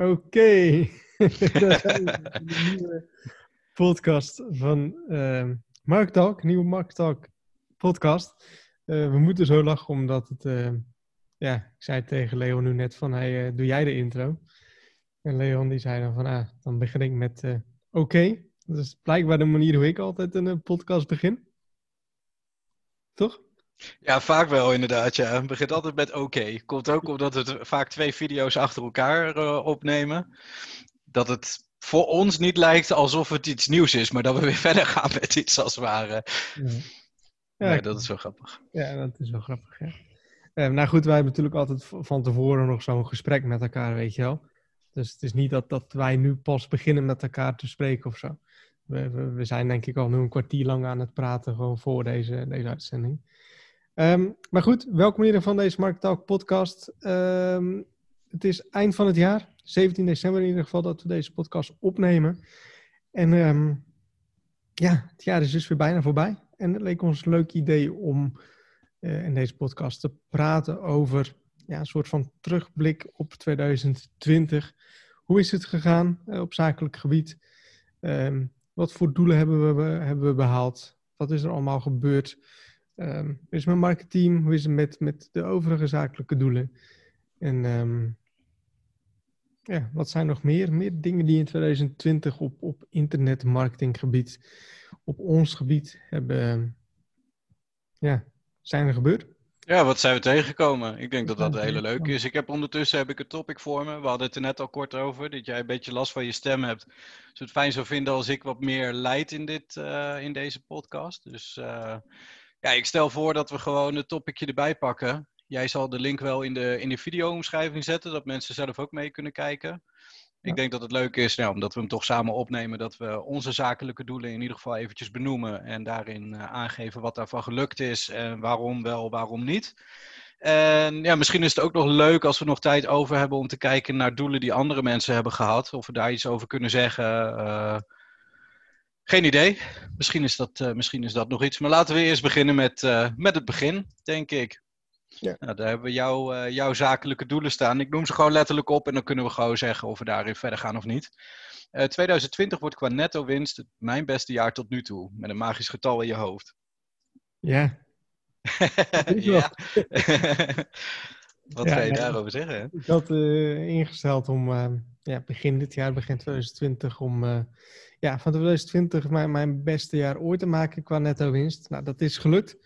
Oké, zijn we. Een nieuwe podcast van uh, Mark Talk, nieuwe Mark Talk podcast. Uh, we moeten zo lachen omdat het, uh, ja, ik zei tegen Leon nu net van, hey, uh, doe jij de intro? En Leon die zei dan van, ah, dan begin ik met oké. Okay. Dat is blijkbaar de manier hoe ik altijd een podcast begin. Toch? Ja, vaak wel inderdaad. Ja. Het begint altijd met oké. Komt ook omdat we vaak twee video's achter elkaar uh, opnemen. Dat het voor ons niet lijkt alsof het iets nieuws is, maar dat we weer verder gaan met iets als het ware. Ja, ja nee, dat is wel grappig. Ja, dat is wel grappig, ja. Uh, nou goed, wij hebben natuurlijk altijd van tevoren nog zo'n gesprek met elkaar, weet je wel. Dus het is niet dat, dat wij nu pas beginnen met elkaar te spreken of zo. We, we, we zijn denk ik al nu een kwartier lang aan het praten gewoon voor deze, deze uitzending. Um, maar goed, welkom hier van deze Market Talk podcast. Um, het is eind van het jaar, 17 december in ieder geval, dat we deze podcast opnemen. En um, ja, het jaar is dus weer bijna voorbij. En het leek ons een leuk idee om uh, in deze podcast te praten over ja, een soort van terugblik op 2020. Hoe is het gegaan uh, op zakelijk gebied? wat voor doelen hebben we, hebben we behaald? Wat is er allemaal gebeurd? Um, hoe is mijn marketing? Hoe is het met, met de overige zakelijke doelen? En um, ja, wat zijn nog meer? Meer dingen die in 2020 op, op internetmarketinggebied, op ons gebied hebben, ja, zijn er gebeurd? Ja, wat zijn we tegengekomen? Ik denk dat dat een hele leuke is. Ik heb ondertussen heb ik een topic voor me. We hadden het er net al kort over. Dat jij een beetje last van je stem hebt. Dus het fijn zou vinden als ik wat meer leid in, dit, uh, in deze podcast. Dus uh, ja, ik stel voor dat we gewoon het topicje erbij pakken. Jij zal de link wel in de, in de video-omschrijving zetten, dat mensen zelf ook mee kunnen kijken. Ik denk dat het leuk is, nou, omdat we hem toch samen opnemen, dat we onze zakelijke doelen in ieder geval eventjes benoemen en daarin uh, aangeven wat daarvan gelukt is en waarom wel, waarom niet. En ja, misschien is het ook nog leuk als we nog tijd over hebben om te kijken naar doelen die andere mensen hebben gehad. Of we daar iets over kunnen zeggen. Uh, geen idee. Misschien is, dat, uh, misschien is dat nog iets. Maar laten we eerst beginnen met, uh, met het begin, denk ik. Ja. Nou, daar hebben we jou, uh, jouw zakelijke doelen staan. Ik noem ze gewoon letterlijk op en dan kunnen we gewoon zeggen of we daarin verder gaan of niet. 2020 wordt qua netto winst mijn beste jaar tot nu toe. Met een magisch getal in je hoofd. Ja. ja. Wat ja, ga je daarover zeggen? Ik had ingesteld om ja, begin dit jaar, begin 2020, om ja, van 2020 mijn, mijn beste jaar ooit te maken qua netto winst. Nou, dat is gelukt.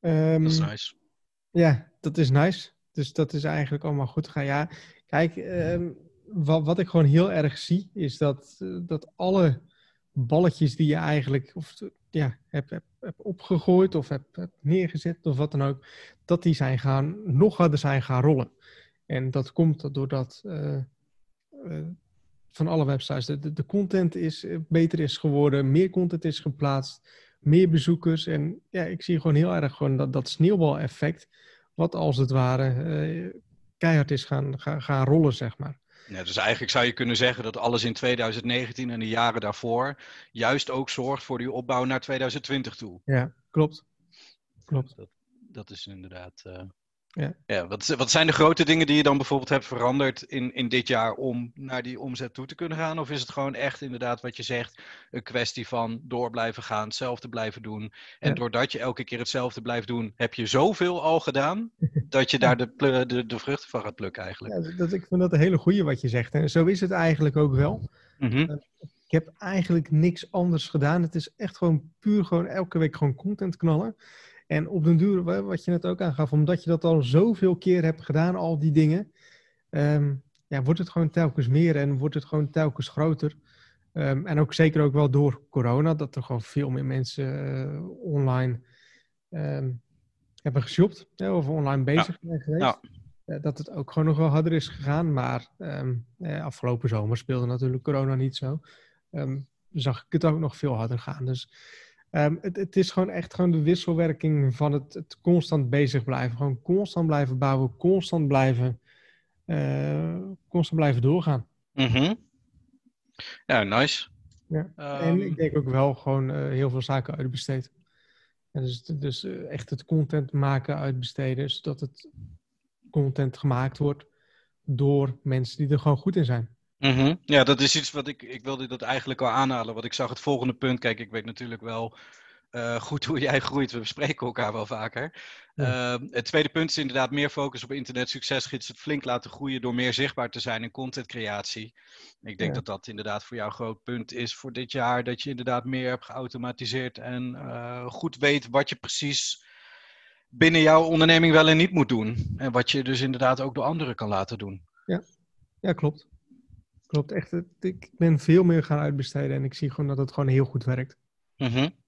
Um, dat is nice. Ja, dat is nice. Dus dat is eigenlijk allemaal goed gegaan. Ja, kijk, um, wat, wat ik gewoon heel erg zie, is dat, dat alle balletjes die je eigenlijk of, ja, hebt, hebt, opgegooid of hebt, neergezet of wat dan ook, dat die zijn gaan, nog harder zijn gaan rollen. En dat komt doordat uh, van alle websites. De, de, content is eh, beter is geworden, meer content is geplaatst, meer bezoekers. En ja, ik zie gewoon heel erg gewoon dat, dat sneeuwbaleffect, wat als het ware keihard is gaan, gaan, gaan rollen, zeg maar. Ja, dus eigenlijk zou je kunnen zeggen dat alles in 2019 en de jaren daarvoor juist ook zorgt voor die opbouw naar 2020 toe. Ja, klopt. Klopt. Dat, dat is inderdaad. Uh... Ja. ja wat, wat zijn de grote dingen die je dan bijvoorbeeld hebt veranderd in, in dit jaar om naar die omzet toe te kunnen gaan? Of is het gewoon echt inderdaad wat je zegt, een kwestie van door blijven gaan, hetzelfde blijven doen. En ja. doordat je elke keer hetzelfde blijft doen, heb je zoveel al gedaan, dat je daar de, de, de vruchten van gaat plukken eigenlijk. Ja, dat, ik vind dat een hele goede wat je zegt. En zo is het eigenlijk ook wel. Mm -hmm. Ik heb eigenlijk niks anders gedaan. Het is echt gewoon puur gewoon elke week gewoon content knallen. En op den duur, wat je net ook aangaf, omdat je dat al zoveel keer hebt gedaan, al die dingen, um, ja, wordt het gewoon telkens meer en wordt het gewoon telkens groter. Um, en ook zeker ook wel door corona, dat er gewoon veel meer mensen uh, online um, hebben geshopt of online bezig zijn geweest. Ja. Uh, dat het ook gewoon nog wel harder is gegaan. Maar uh, afgelopen zomer speelde natuurlijk corona niet zo. zag ik het ook nog veel harder gaan. Dus Um, het, het, is gewoon echt gewoon de wisselwerking van het, het, constant bezig blijven. Gewoon constant blijven bouwen, constant blijven, uh, constant blijven doorgaan. -hmm. Ja, nice. Ja. Um... En ik denk ook wel gewoon uh, heel veel zaken uitbesteden. Ja, dus dus uh, echt het content maken uitbesteden, zodat het content gemaakt wordt door mensen die er gewoon goed in zijn. Mhm. Ja, dat is iets wat ik, ik wilde dat eigenlijk al aanhalen. Want ik zag het volgende punt. Kijk, ik weet natuurlijk wel uh, goed hoe jij groeit. We bespreken elkaar wel vaker. Uh, het tweede punt is inderdaad meer focus op internet succesgids. Het flink laten groeien door meer zichtbaar te zijn in contentcreatie. Ik denk dat dat inderdaad voor jou een groot punt is voor dit jaar. Dat je inderdaad meer hebt geautomatiseerd en uh, goed weet wat je precies binnen jouw onderneming wel en niet moet doen. En wat je dus inderdaad ook door anderen kan laten doen. Ja, ja klopt. Klopt echt. Ik ben veel meer gaan uitbesteden en ik zie gewoon dat het gewoon heel goed werkt. Mm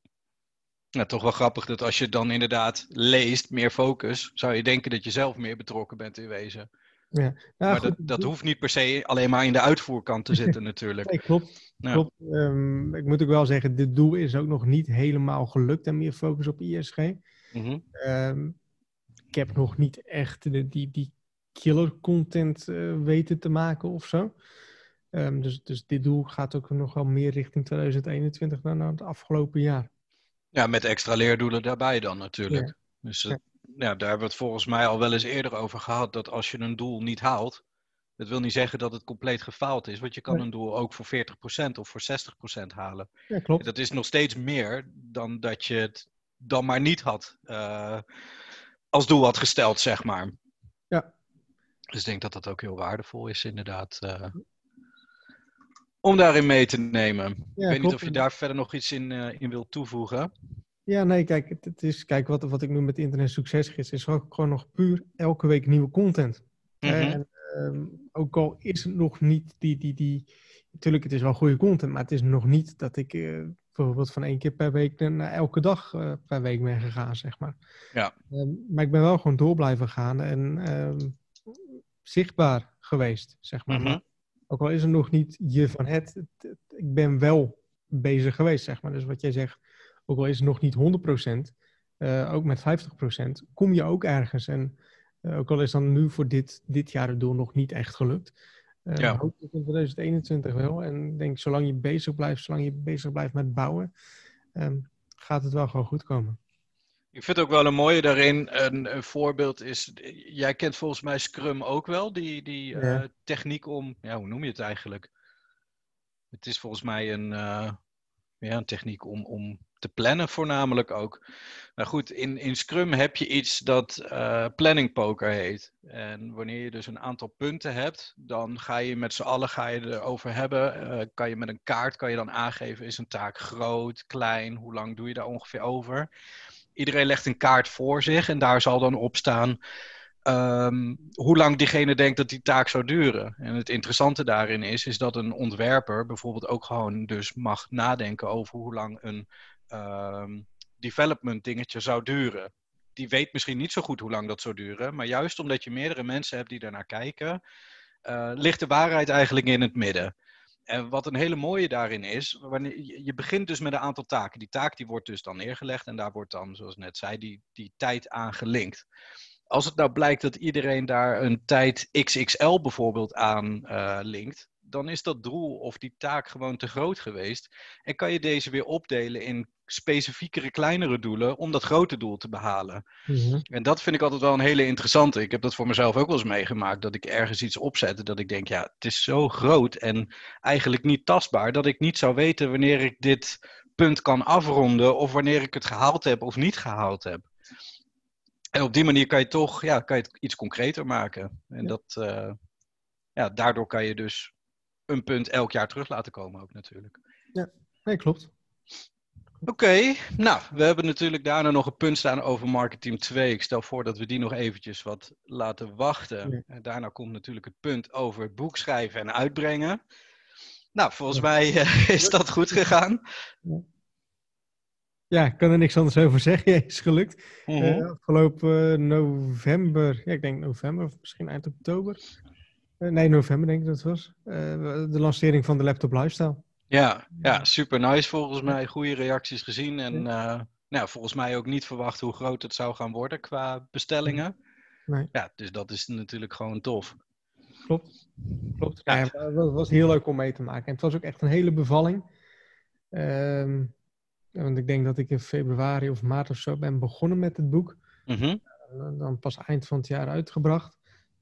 ja, toch wel grappig dat als je dan inderdaad leest, meer focus, zou je denken dat je zelf meer betrokken bent in wezen. Ja. maar dat, dat hoeft niet per se alleen maar in de uitvoerkant te zitten natuurlijk. Nee, klopt. klopt. Um, ik moet ook wel zeggen, dit doel is ook nog niet helemaal gelukt en meer focus op ISG. Mm um, ik heb nog niet echt de, die, die killer content uh, weten te maken of zo. Um, dus, dus dit doel gaat ook nog wel meer richting 2021 dan het afgelopen jaar. Ja, met extra leerdoelen daarbij dan natuurlijk. Dus ja. ja. daar hebben we het volgens mij al wel eens eerder over gehad. Dat als je een doel niet haalt, dat wil niet zeggen dat het compleet gefaald is. Want je kan een doel ook voor 40% of voor 60% halen. Ja, klopt. Dat is nog steeds meer dan dat je het dan maar niet had uh, als doel had gesteld, zeg maar. Ja. Dus ik denk dat dat ook heel waardevol is, inderdaad. Uh, om daarin mee te nemen. ik weet niet of je daar verder nog iets in, uh, in wilt toevoegen. Ja, nee, kijk, het, is, kijk wat, wat ik noem met internet succesgids, is gewoon nog puur elke week nieuwe content. Mm en, um, ook al is het nog niet die, die, die, natuurlijk het is wel goede content, maar het is nog niet dat ik uh, bijvoorbeeld van één keer per week naar elke dag uh, per week ben gegaan, zeg maar. Ja. Um, maar ik ben wel gewoon door blijven gaan en um, zichtbaar geweest, zeg maar. Mm -hmm. Ook al is er nog niet je van het, ik ben wel bezig geweest, zeg maar. Dus wat jij zegt, ook al is het nog niet 100%, uh, ook met 50%, kom je ook ergens. En uh, ook al is dan nu voor dit, dit jaar het doel nog niet echt gelukt. Uh, ja. Hoop ik in 2021 wel. En denk, zolang je bezig blijft, zolang je bezig blijft met bouwen, um, gaat het wel gewoon goed komen. Ik vind ook wel een mooie daarin. Een, een, voorbeeld is, jij kent volgens mij Scrum ook wel, die, die ja. uh, techniek om, ja, hoe noem je het eigenlijk? Het is volgens mij een, uh, ja, een techniek om, om te plannen voornamelijk ook. Maar goed, in, in Scrum heb je iets dat uh, planning poker heet. En wanneer je dus een aantal punten hebt, dan ga je met z'n allen ga je erover hebben. kan je met een kaart kan je dan aangeven, is een taak groot, klein, hoe lang doe je daar ongeveer over? Iedereen legt een kaart voor zich en daar zal dan op staan um, hoe lang diegene denkt dat die taak zou duren. En het interessante daarin is, is dat een ontwerper bijvoorbeeld ook gewoon dus mag nadenken over hoe lang een um, development dingetje zou duren. Die weet misschien niet zo goed hoe lang dat zou duren, maar juist omdat je meerdere mensen hebt die daarnaar kijken, uh, ligt de waarheid eigenlijk in het midden. En wat een hele mooie daarin is, wanneer, je begint dus met een aantal taken. Die taak die wordt dus dan neergelegd en daar wordt dan, zoals net zei, die, die tijd aan gelinkt. Als het nou blijkt dat iedereen daar een tijd XXL bijvoorbeeld aan uh, linkt, dan is dat doel of die taak gewoon te groot geweest. En kan je deze weer opdelen in specifiekere, kleinere doelen om dat grote doel te behalen. Mm-hmm. En dat vind ik altijd wel een hele interessante. Ik heb dat voor mezelf ook wel eens meegemaakt, dat ik ergens iets opzette dat ik denk, ja, het is zo groot en eigenlijk niet tastbaar, dat ik niet zou weten wanneer ik dit punt kan afronden of wanneer ik het gehaald heb of niet gehaald heb. En op die manier kan je toch ja, kan je het iets concreter maken. En ja. dat, uh, ja, daardoor kan je dus een punt elk jaar terug laten komen ook natuurlijk. Ja, nee, klopt. Oké, okay, nou, we hebben natuurlijk daarna nog een punt staan over Marketing 2. Ik stel voor dat we die nog eventjes wat laten wachten. Ja. En daarna komt natuurlijk het punt over het boek schrijven en uitbrengen. Nou, volgens ja. mij uh, is dat goed gegaan. Ja. ik kan er niks anders over zeggen. Ja, is gelukt. -hmm. uh, afgelopen november, ja, ik denk november of misschien eind oktober, nee, november denk ik dat het was. Uh, de lancering van de laptop lifestyle. Ja, ja, super nice volgens mij. Goede reacties gezien. En uh, nou, volgens mij ook niet verwacht hoe groot het zou gaan worden qua bestellingen. Nee. Ja, dus dat is natuurlijk gewoon tof. Klopt. Klopt. Ja, ja, het was heel leuk om mee te maken. En het was ook echt een hele bevalling. Um, want ik denk dat ik in februari of maart of zo ben begonnen met het boek. Mm -hmm. Dan pas eind van het jaar uitgebracht.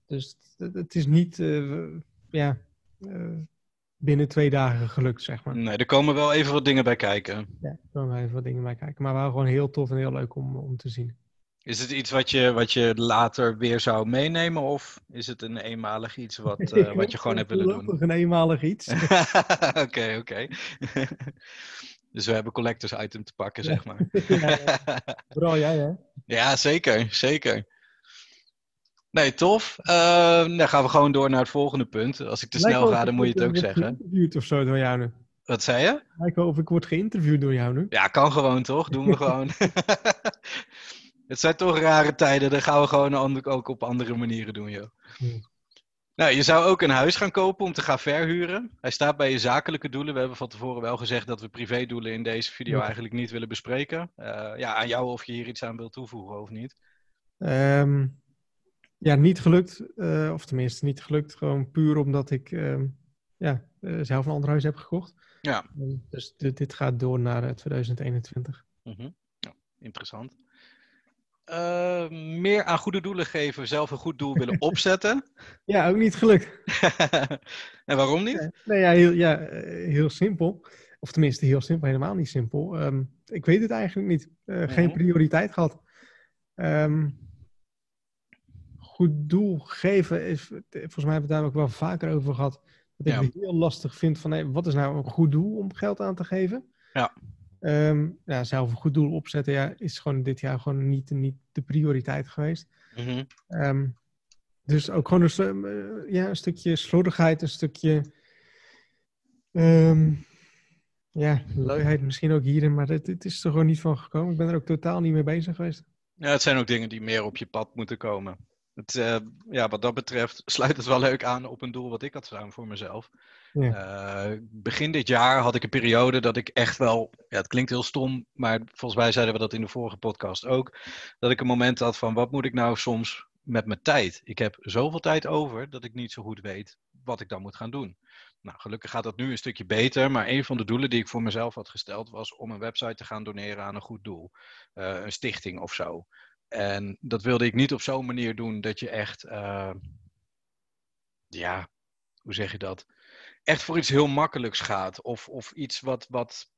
Dus het, het is niet eh, ja, eh, binnen twee dagen gelukt, zeg maar. Nee, er komen wel even wat dingen bij kijken. Ja, er komen even wat dingen bij kijken. Maar wel gewoon heel tof en heel leuk om, om te zien. Is het iets wat je, wat je later weer zou meenemen? Of is het een eenmalig iets wat, eh, wat je gewoon hebt willen doen? Een eenmalig iets. Oké, oké. Dus we hebben collectors item te pakken, zeg maar. Ja, ja. Vooral jij, hè? Ja, zeker, zeker. Nee, tof. Eh, dan gaan we gewoon door naar het volgende punt. Als ik te Lijkt snel ga, dan moet je het ook zeggen. geïnterviewd of zo door jou nu. Wat zei je? Lijkt wel of ik word geïnterviewd door jou nu. Ja, kan gewoon toch? Doen we gewoon. het zijn toch rare tijden. Dan gaan we gewoon ook op andere manieren doen, joh. Hmm. Nou, je zou ook een huis gaan kopen om te gaan verhuren. Hij staat bij je zakelijke doelen. We hebben van tevoren wel gezegd dat we privédoelen in deze video Ja. eigenlijk niet willen bespreken. Eh, ja, aan jou of je hier iets aan wilt toevoegen of niet. Ehm, ja, niet gelukt. eh, of tenminste, niet gelukt. Gewoon puur omdat ik ehm, ja, eh, zelf een ander huis heb gekocht. Ja. Ehm, dus dit, dit gaat door naar eh, 2021. Mhm. Ja, interessant. Eh, meer aan goede doelen geven, zelf een goed doel willen opzetten. Ja, ook niet gelukt. en waarom niet? Nee, nee, ja, heel, ja, eh, heel simpel. Of tenminste, heel simpel, helemaal niet simpel. Ehm, ik weet het eigenlijk niet. Eh, Geen Mhm. prioriteit gehad. Ehm, goed doel geven is, volgens mij hebben we het daar ook wel vaker over gehad. Dat ik Ja. het heel lastig vind van, hé, wat is nou een goed doel om geld aan te geven? Ja. Ehm, ja, zelf een goed doel opzetten ja, is gewoon dit jaar gewoon niet, niet de prioriteit geweest. Mhm. Ehm, dus ook gewoon een, stu- eh, ja, een stukje slordigheid, een stukje ehm, ja, luiheid misschien ook hierin, maar het, het is er gewoon niet van gekomen. Ik ben er ook totaal niet mee bezig geweest. Ja, het zijn ook dingen die meer op je pad moeten komen. Het, eh, ja, wat dat betreft sluit het wel leuk aan op een doel wat ik had staan voor mezelf. Eh, begin dit jaar had ik een periode dat ik echt wel, ja, het klinkt heel stom, maar volgens mij zeiden we dat in de vorige podcast ook, dat ik een moment had van wat moet ik nou soms met mijn tijd? Ik heb zoveel tijd over dat ik niet zo goed weet wat ik dan moet gaan doen. Nou, gelukkig gaat dat nu een stukje beter, maar een van de doelen die ik voor mezelf had gesteld was om een website te gaan doneren aan een goed doel. Eh, een stichting of zo. En dat wilde ik niet op zo'n manier doen dat je echt, eh, ja, hoe zeg je dat? Echt voor iets heel makkelijks gaat. Of, of iets wat, wat.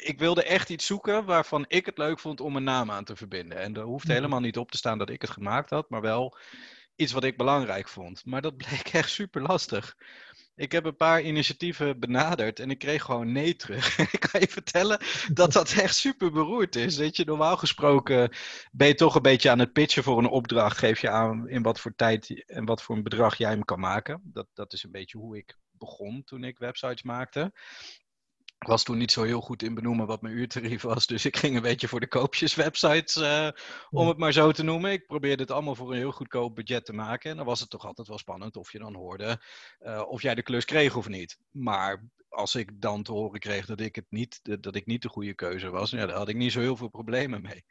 Ik wilde echt iets zoeken waarvan ik het leuk vond om een naam aan te verbinden. En er hoeft Mhm. helemaal niet op te staan dat ik het gemaakt had, maar wel iets wat ik belangrijk vond. Maar dat bleek echt super lastig. Ik heb een paar initiatieven benaderd en ik kreeg gewoon nee terug. ik kan je vertellen dat dat echt super beroerd is. Weet je, normaal gesproken ben je toch een beetje aan het pitchen voor een opdracht. Geef je aan in wat voor tijd en wat voor een bedrag jij hem kan maken. Dat, dat is een beetje hoe ik begon toen ik websites maakte. Ik was toen niet zo heel goed in benoemen wat mijn uurtarief was. Dus ik ging een beetje voor de koopjeswebsites, eh, om het maar zo te noemen. Ik probeerde het allemaal voor een heel goedkoop budget te maken. En dan was het toch altijd wel spannend of je dan hoorde eh, of jij de klus kreeg of niet. Maar als ik dan te horen kreeg dat ik, het niet, dat ik niet de goede keuze was, ja, daar had ik niet zo heel veel problemen mee.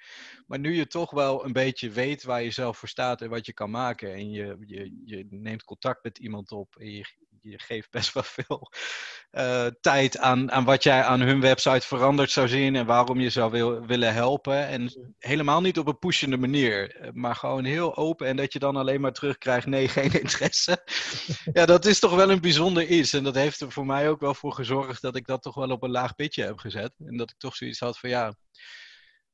Maar nu je toch wel een beetje weet waar je zelf voor staat en wat je kan maken. En je, je, je neemt contact met iemand op en je, je geeft best wel veel eh, tijd aan, aan wat jij aan hun website veranderd zou zien en waarom je zou wil, willen helpen. En helemaal niet op een pushende manier, eh, maar gewoon heel open en dat je dan alleen maar terugkrijgt, nee, geen interesse. ja, dat is toch wel een bijzonder iets. En dat heeft er voor mij ook wel voor gezorgd dat ik dat toch wel op een laag pitje heb gezet. En dat ik toch zoiets had van ja,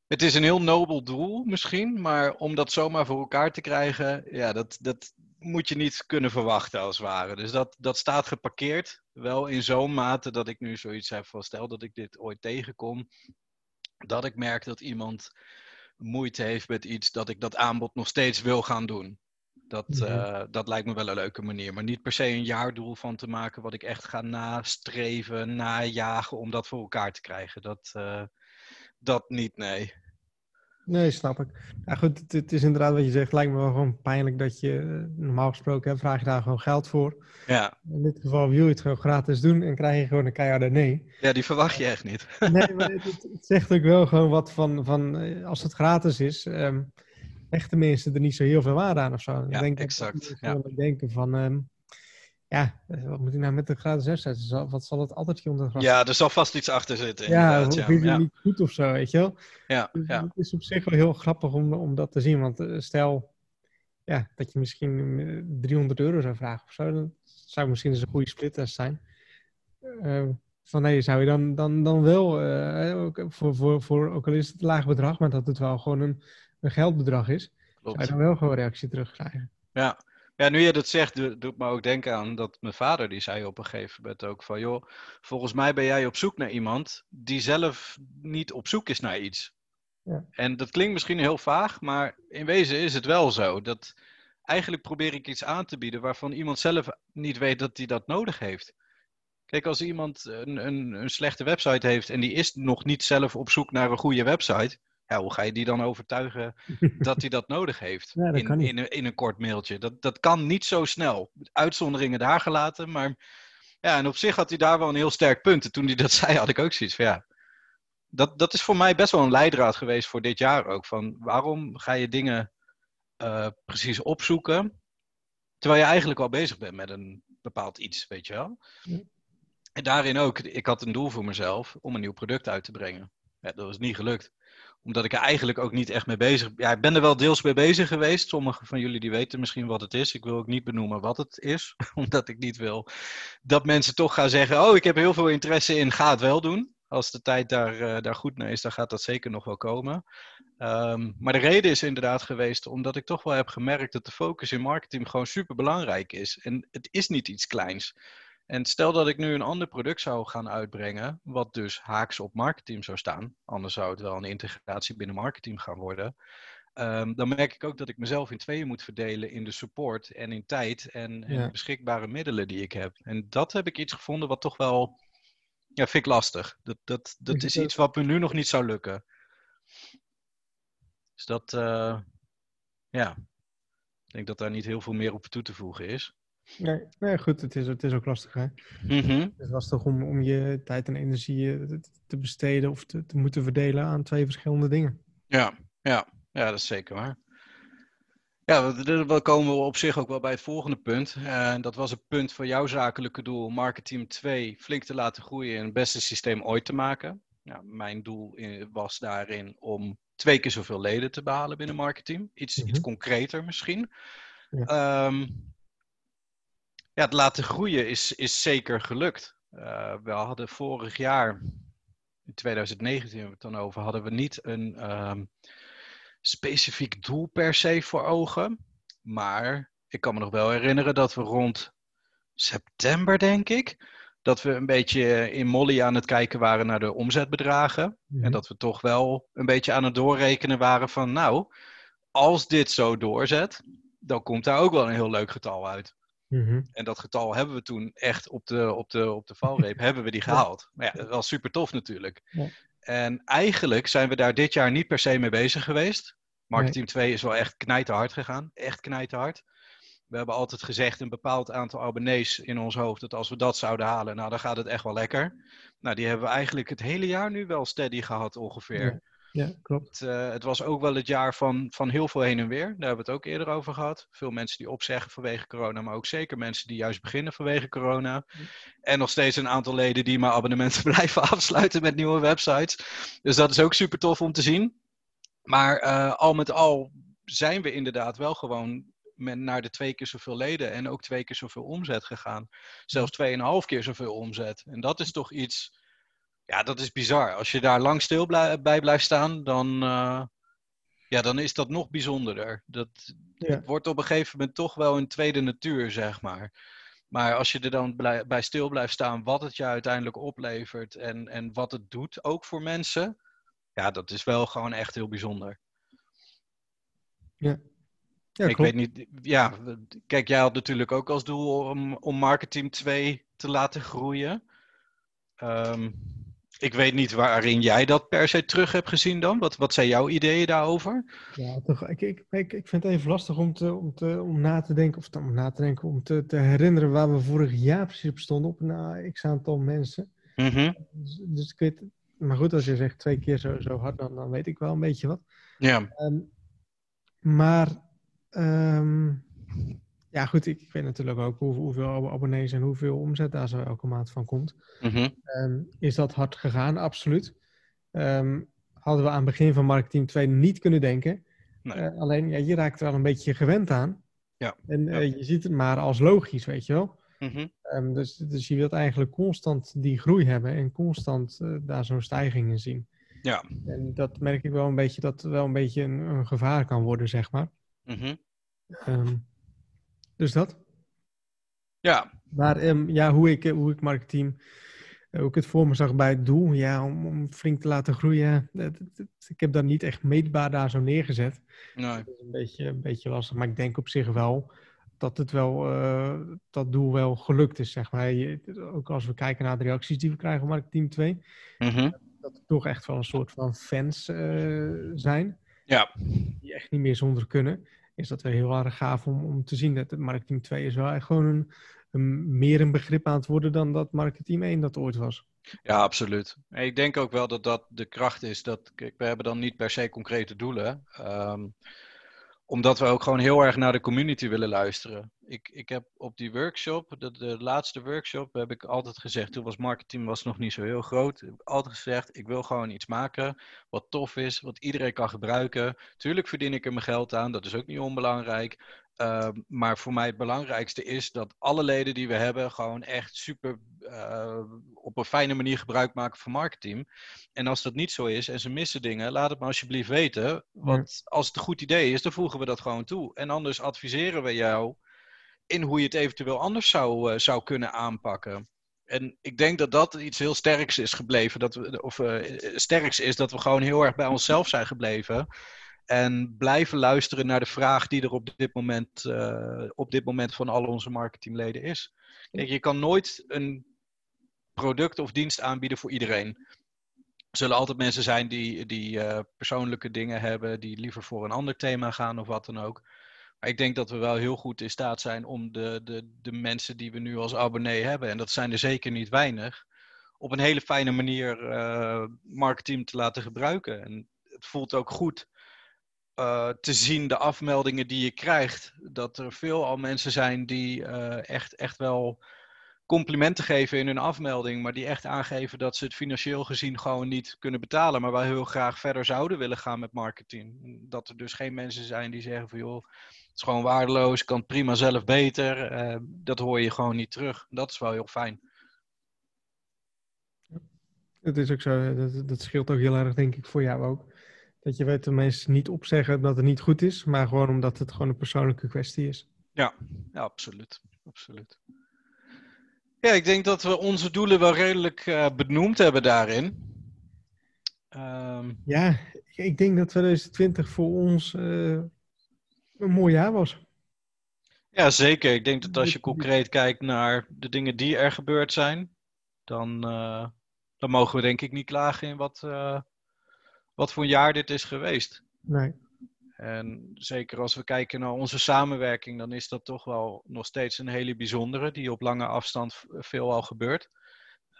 het is een heel nobel doel misschien, maar om dat zomaar voor elkaar te krijgen, ja, dat, dat moet je niet kunnen verwachten als het ware. Dus dat, dat staat geparkeerd, wel in zo'n mate dat ik nu zoiets heb van stel dat ik dit ooit tegenkom, dat ik merk dat iemand moeite heeft met iets, dat ik dat aanbod nog steeds wil gaan doen. Dat, Mhm. eh, dat lijkt me wel een leuke manier. Maar niet per se een jaardoel van te maken wat ik echt ga nastreven, najagen om dat voor elkaar te krijgen. Dat, eh, dat niet, nee. Nee, snap ik. Ja, goed, het, het is inderdaad wat je zegt. Lijkt me wel gewoon pijnlijk dat je, eh, normaal gesproken, hè, vraag je daar gewoon geld voor. Ja. In dit geval wil je het gewoon gratis doen en krijg je gewoon een keiharde nee. ja, die verwacht je echt niet. Nee, maar het, het- het zegt ook wel gewoon wat van, van eh, als het gratis is, ehm hechten mensen er niet zo heel veel waarde aan of zo. Ja, denk ik exact, dat mensen ja. denken van, ehm, ja, eh, wat moet ik nou met een gratis website? Zal- Wat zal het altijd onder gras? Ja, er zal vast iets achter zitten. ja, of ja. is Ja, niet goed of zo, weet je wel? ja, Dus ja. Het is op zich wel heel grappig om, om dat te zien, want eh, stel, ja, dat je misschien 300 euro zou vragen of zo. Dat zou misschien eens een goede splittest zijn. Uh, van nee, zou je dan, dan, dan wel, uh, voor, voor, voor, ook al is het een laag bedrag, maar dat het wel gewoon een, een geldbedrag is, Klopt. zou je dan wel gewoon reactie terugkrijgen. Ja. Ja, nu je dat zegt, doet me ook denken aan dat mijn vader, die zei op een gegeven moment ook van, joh, volgens mij ben jij op zoek naar iemand die zelf niet op zoek is naar iets. Ja. En dat klinkt misschien heel vaag, maar in wezen is het wel zo. Dat eigenlijk probeer ik iets aan te bieden waarvan iemand zelf niet weet dat hij dat nodig heeft. Kijk, als iemand een, een, een, slechte website heeft en die is nog niet zelf op zoek naar een goede website, ja, hoe ga je die dan overtuigen dat hij dat nodig heeft in, in, een, in een kort mailtje? Dat, dat kan niet zo snel. Uitzonderingen daar gelaten, maar ja, en op zich had hij daar wel een heel sterk punt. En toen hij dat zei, had ik ook zoiets van ja, dat, dat is voor mij best wel een leidraad geweest voor dit jaar ook. Van waarom ga je dingen uh, precies opzoeken, terwijl je eigenlijk al bezig bent met een bepaald iets, weet je wel? Ja. En daarin ook, ik had een doel voor mezelf om een nieuw product uit te brengen. Ja, dat was niet gelukt. Omdat ik er eigenlijk ook niet echt mee bezig Ja, ik ben er wel deels mee bezig geweest. Sommigen van jullie die weten misschien wat het is. Ik wil ook niet benoemen wat het is. Omdat ik niet wil dat mensen toch gaan zeggen: Oh, ik heb heel veel interesse in, ga het wel doen. Als de tijd daar, uh, daar goed naar is, dan gaat dat zeker nog wel komen. Um, maar de reden is inderdaad geweest omdat ik toch wel heb gemerkt dat de focus in marketing gewoon super belangrijk is. En het is niet iets kleins. En stel dat ik nu een ander product zou gaan uitbrengen, wat dus haaks op marketing zou staan, anders zou het wel een integratie binnen marketing gaan worden. Um, dan merk ik ook dat ik mezelf in tweeën moet verdelen in de support en in tijd en, en beschikbare middelen die ik heb. En dat heb ik iets gevonden wat toch wel, ja, vind ik lastig. Dat, dat, dat is iets wat me nu nog niet zou lukken. Dus dat, uh, ja, ik denk dat daar niet heel veel meer op toe te voegen is. Nee, nee goed, het is, het is ook lastig. Hè? Mm-hmm. Het is lastig om, om je tijd en energie eh, te besteden of te, te moeten verdelen aan twee verschillende dingen. Ja, ja, ja dat is zeker waar. Ja, dan komen we op zich ook wel bij het volgende punt. Uh, dat was het punt van jouw zakelijke doel, Marketing 2, flink te laten groeien en het beste systeem ooit te maken. Ja, mijn doel was daarin om twee keer zoveel leden te behalen binnen marketing. Iets, iets mhm. concreter misschien. Ja. Um, ja, het laten groeien is, is zeker gelukt. Uh, we hadden vorig jaar, in 2019 hebben we het dan over, hadden we niet een um, specifiek doel per se voor ogen. Maar ik kan me nog wel herinneren dat we rond september, denk ik, dat we een beetje in Molly aan het kijken waren naar de omzetbedragen. En mhm. dat we toch wel een beetje aan het doorrekenen waren van, nou, als dit zo doorzet, dan komt daar ook wel een heel leuk getal uit. Mhm. En dat getal hebben we toen echt op de, op de, op de valreep, hebben we die gehaald. Maar ja, dat was super tof natuurlijk. Ja. En eigenlijk zijn we daar dit jaar niet per se mee bezig geweest. Marketing 2 is wel echt knijterhard gegaan. Echt knijterhard. We hebben altijd gezegd een bepaald aantal abonnees in ons hoofd. Dat als we dat zouden halen, nou dan gaat het echt wel lekker. Nou, die hebben we eigenlijk het hele jaar nu wel steady gehad ongeveer. Ja, klopt. Het, uh, het, was ook wel het jaar van, van heel veel heen en weer. Daar hebben we het ook eerder over gehad. Veel mensen die opzeggen vanwege corona, maar ook zeker mensen die juist beginnen vanwege corona. En nog steeds een aantal leden die maar abonnementen blijven afsluiten met nieuwe websites. Dus dat is ook super tof om te zien. Maar uh, al met al zijn we inderdaad wel gewoon met, naar de twee keer zoveel leden en ook twee keer zoveel omzet gegaan. Zelfs tweeënhalf keer zoveel omzet. En dat is toch iets ja, dat is bizar. Als je daar lang stil bij blijft staan, dan, uh, ja, dan is dat nog bijzonderder. Dat het wordt op een gegeven moment toch wel een tweede natuur, zeg maar. Maar als je er dan bij stil blijft staan, wat het je uiteindelijk oplevert en, en wat het doet, ook voor mensen, ja, dat is wel gewoon echt heel bijzonder. Ja. ja ik weet niet, ja, kijk, jij had natuurlijk ook als doel om, om Marketing 2 te laten groeien. Um, ik weet niet waarin jij dat per se terug hebt gezien dan. Wat, wat zijn jouw ideeën daarover? Ja, toch, ik, ik, ik, ik vind het even lastig om, te, om, te, om na te denken, of om na te denken, om te, te herinneren waar we vorig jaar precies op stonden, op een x aantal mensen. Mm dus, dus, ik weet, maar goed, als je zegt twee keer zo, zo hard, dan, dan weet ik wel een beetje wat. Ja. Um, maar um, ja, goed, ik, ik weet natuurlijk ook hoeveel abonnees en hoeveel omzet daar zo elke maand van komt. Mhm. Ehm, is dat hard gegaan? Absoluut. Um, hadden we aan het begin van Marketing 2 niet kunnen denken. Nee. Uh, alleen, ja, je raakt er wel een beetje gewend aan. Ja. En Ja. eh, je ziet het maar als logisch, weet je wel. Mhm. Ehm, dus, dus je wilt eigenlijk constant die groei hebben en constant eh, daar zo'n stijging in zien. Ja. En dat merk ik wel een beetje dat het wel een beetje een, een gevaar kan worden, zeg maar. Mhm. Ehm, dus dat. Ja, Maar ehm, ja, hoe ik, eh, hoe ik marketing, eh, hoe ik het voor me zag bij het doel, ja, om, om flink te laten groeien. eh, ik heb dat niet echt meetbaar daar zo neergezet. nee. Dat is een beetje, een beetje lastig, maar ik denk op zich wel dat het wel, dat doel wel gelukt is, zeg maar. Je- ook als we kijken naar de reacties die we krijgen op Marketing 2, Mhm. dat er toch echt wel een soort van fans zijn, Ja, die echt niet meer zonder kunnen. Is dat wel heel erg gaaf om, om te zien dat Marketing 2 is wel echt gewoon een, meer een begrip aan het worden dan dat Marketing 1 dat ooit was. ja, absoluut. En Ik denk ook wel dat dat de kracht is. Dat, we hebben dan niet per se concrete doelen. ehm, omdat we ook gewoon heel erg naar de community willen luisteren. Ik, ik heb op die workshop, de, de laatste workshop, heb ik altijd gezegd, toen was marketing was nog niet zo heel groot. Ik heb altijd gezegd, ik wil gewoon iets maken wat tof is, wat iedereen kan gebruiken. Tuurlijk verdien ik er mijn geld aan, dat is ook niet onbelangrijk. Ehm, maar voor mij het belangrijkste is dat alle leden die we hebben gewoon echt super eh, op een fijne manier gebruik maken van marketing. En als dat niet zo is en ze missen dingen, laat het me alsjeblieft weten. Want als het een goed idee is, dan voegen we dat gewoon toe. En anders adviseren we jou in hoe je het eventueel anders zou, eh, zou kunnen aanpakken. En ik denk dat dat iets heel sterks is gebleven. Dat we, of eh, sterks is dat we gewoon heel erg bij onszelf zijn gebleven. En blijven luisteren naar de vraag die er op dit moment, op dit moment van al onze marketingleden is. Kijk, je kan nooit een product of dienst aanbieden voor iedereen. Er zullen altijd mensen zijn die, die eh, persoonlijke dingen hebben, die liever voor een ander thema gaan of wat dan ook. Maar ik denk dat we wel heel goed in staat zijn om de, de, de mensen die we nu als abonnee hebben, en dat zijn er zeker niet weinig, op een hele fijne manier eh, marketing te laten gebruiken. En het voelt ook goed eh, te zien de afmeldingen die je krijgt. Dat er veel al mensen zijn die echt, echt wel complimenten geven in hun afmelding, maar die echt aangeven dat ze het financieel gezien gewoon niet kunnen betalen, maar wel heel graag verder zouden willen gaan met marketing. Dat er dus geen mensen zijn die zeggen van joh, het is gewoon waardeloos, kan het prima zelf beter. Eh, dat hoor je gewoon niet terug. Dat is wel heel fijn. Het is ook zo, dat, dat scheelt ook heel erg, denk ik, voor jou ook. Dat je weet dat mensen niet opzeggen dat het niet goed is, maar gewoon omdat het gewoon een persoonlijke kwestie is. Ja, ja absoluut. absoluut. Ja, ik denk dat we onze doelen wel redelijk eh, benoemd hebben daarin. Ehm, Ja, ik denk dat 2020 voor ons eh, een mooi jaar was. ja, zeker. Ik denk dat als je concreet kijkt naar de dingen die er gebeurd zijn, dan, eh, dan mogen we denk ik niet klagen in wat, wat voor een jaar dit is geweest. Nee. En zeker als we kijken naar onze samenwerking, dan is dat toch wel nog steeds een hele bijzondere, die op lange afstand veelal gebeurt.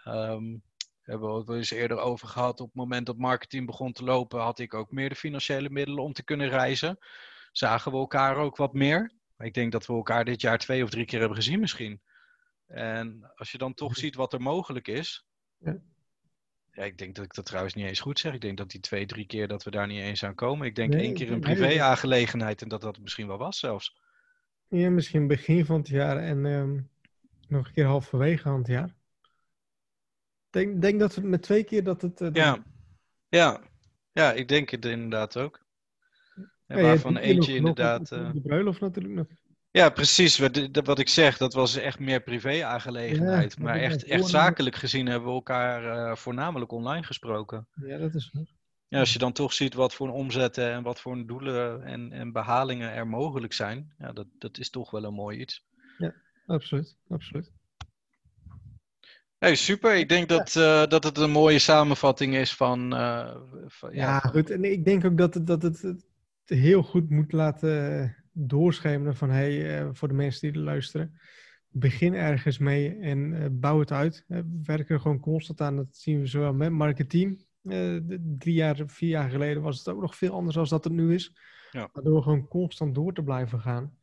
Ehm hebben we het wel eens eerder over gehad. Op het moment dat marketing begon te lopen, had ik ook meer de financiële middelen om te kunnen reizen. Zagen we elkaar ook wat meer. Ik denk dat we elkaar dit jaar twee of drie keer hebben gezien misschien. En als je dan toch ziet wat er mogelijk is. Ja. Ja, ik denk dat ik dat trouwens niet eens goed zeg. Ik denk dat die twee, drie keer dat we daar niet eens aan komen. Ik denk Nee, één keer een privé-aangelegenheid en dat dat misschien wel was zelfs. Ja, misschien begin van het jaar en ehm, nog een keer halverwege aan het jaar. Ik denk, denk dat we met twee keer dat het... eh, Ja. Ja. ja, ik denk het inderdaad ook. En Ja, waarvan eentje nog- inderdaad. eh, De bruiloft natuurlijk nog. Ja, precies. Wat, ik zeg, dat was echt meer privé-aangelegenheid. Ja, maar echt, echt zakelijk gezien hebben we elkaar eh, voornamelijk online gesproken. Ja, dat is waar. Ja, als je dan toch ziet wat voor een omzetten en wat voor een doelen en, en behalingen er mogelijk zijn, ja, dat, dat is toch wel een mooi iets. Absoluut, absoluut. Hey, super. Ik denk dat, eh, dat het een mooie samenvatting is van. eh, van- Ja, goed. En ik denk ook dat het, dat het het heel goed moet laten doorschemeren van hey, eh, voor de mensen die er luisteren. Begin ergens mee en eh, bouw het uit. Eh, we werken er gewoon constant aan. Dat zien we zowel met marketing. Drie jaar, vier jaar geleden was het ook nog veel anders dan dat het nu is. Ja. Maar door gewoon constant door te blijven gaan,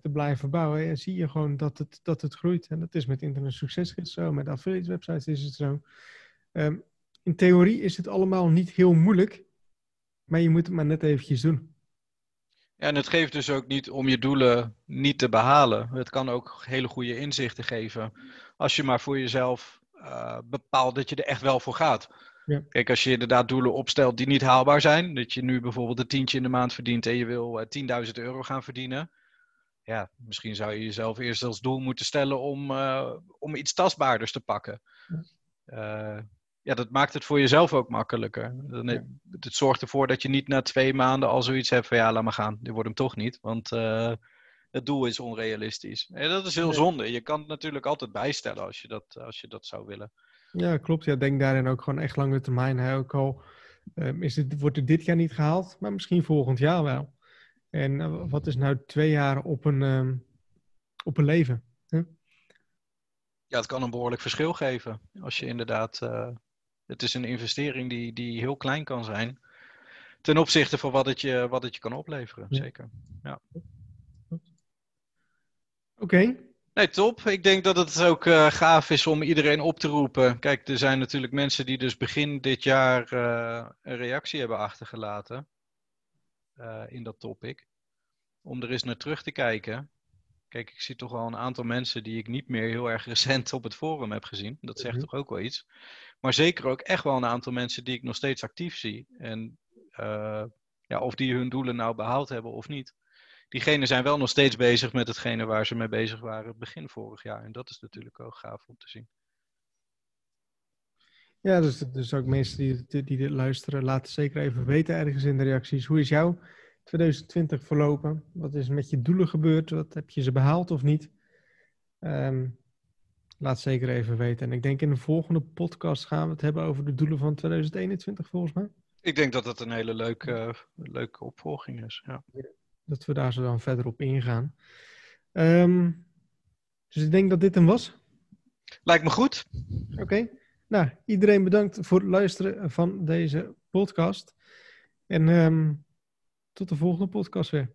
te blijven bouwen, en zie je gewoon dat het, dat het groeit. En dat is met internet succesgids zo, met affiliate websites is het zo. Ehm, in theorie is het allemaal niet heel moeilijk, maar je moet het maar net eventjes doen. Ja, en het geeft dus ook niet om je doelen niet te behalen. Het kan ook hele goede inzichten geven. Als je maar voor jezelf uh, bepaalt dat je er echt wel voor gaat. Ja. Kijk, als je inderdaad doelen opstelt die niet haalbaar zijn, dat je nu bijvoorbeeld een tientje in de maand verdient en je wil 10.000 eh, euro gaan verdienen. Ja, misschien zou je jezelf eerst als doel moeten stellen om, uh, om iets tastbaarders te pakken. Ja, dat maakt het voor jezelf ook makkelijker. Het zorgt ervoor dat je niet na twee maanden al zoiets hebt van ja, laat maar gaan, dit wordt hem toch niet. Want uh, het doel is onrealistisch. En dat is heel zonde. Je kan het natuurlijk altijd bijstellen als je dat, als je dat zou willen. Ja, klopt. Ja, denk daarin ook gewoon echt lange termijn. Hè? Ook al um, is het, wordt het dit jaar niet gehaald, maar misschien volgend jaar wel. En uh, wat is nou twee jaar op een, um, op een leven? Ja, het kan een behoorlijk verschil geven. Als je inderdaad. Uh, het is een investering die, die heel klein kan zijn. Ten opzichte van wat het je, wat het je kan opleveren. Ja. Zeker. Ja. Oké. Okay. Nee, top. Ik denk dat het ook uh, gaaf is om iedereen op te roepen. Kijk, er zijn natuurlijk mensen die dus begin dit jaar uh, een reactie hebben achtergelaten uh, in dat topic. Om er eens naar terug te kijken. Kijk, ik zie toch wel een aantal mensen die ik niet meer heel erg recent op het forum heb gezien. Dat zegt mm-hmm. toch ook wel iets. Maar zeker ook echt wel een aantal mensen die ik nog steeds actief zie. En ja, of die hun doelen nou behaald hebben of niet diegenen zijn wel nog steeds bezig met hetgene waar ze mee bezig waren begin vorig jaar. En dat is natuurlijk ook gaaf om te zien. Ja, dus, dus ook mensen die, die dit luisteren, laten zeker even weten ergens in de reacties. Hoe is jouw 2020 verlopen? Wat is met je doelen gebeurd? Wat heb je ze behaald of niet? Um, laat zeker even weten. En ik denk in de volgende podcast gaan we het hebben over de doelen van 2021 volgens mij. Ik denk dat dat een hele leuke, leuke opvolging is. Ja dat we daar zo dan verder op ingaan. Um, dus ik denk dat dit hem was. Lijkt me goed. Oké. Okay. Nou, iedereen bedankt voor het luisteren van deze podcast. En um, tot de volgende podcast weer.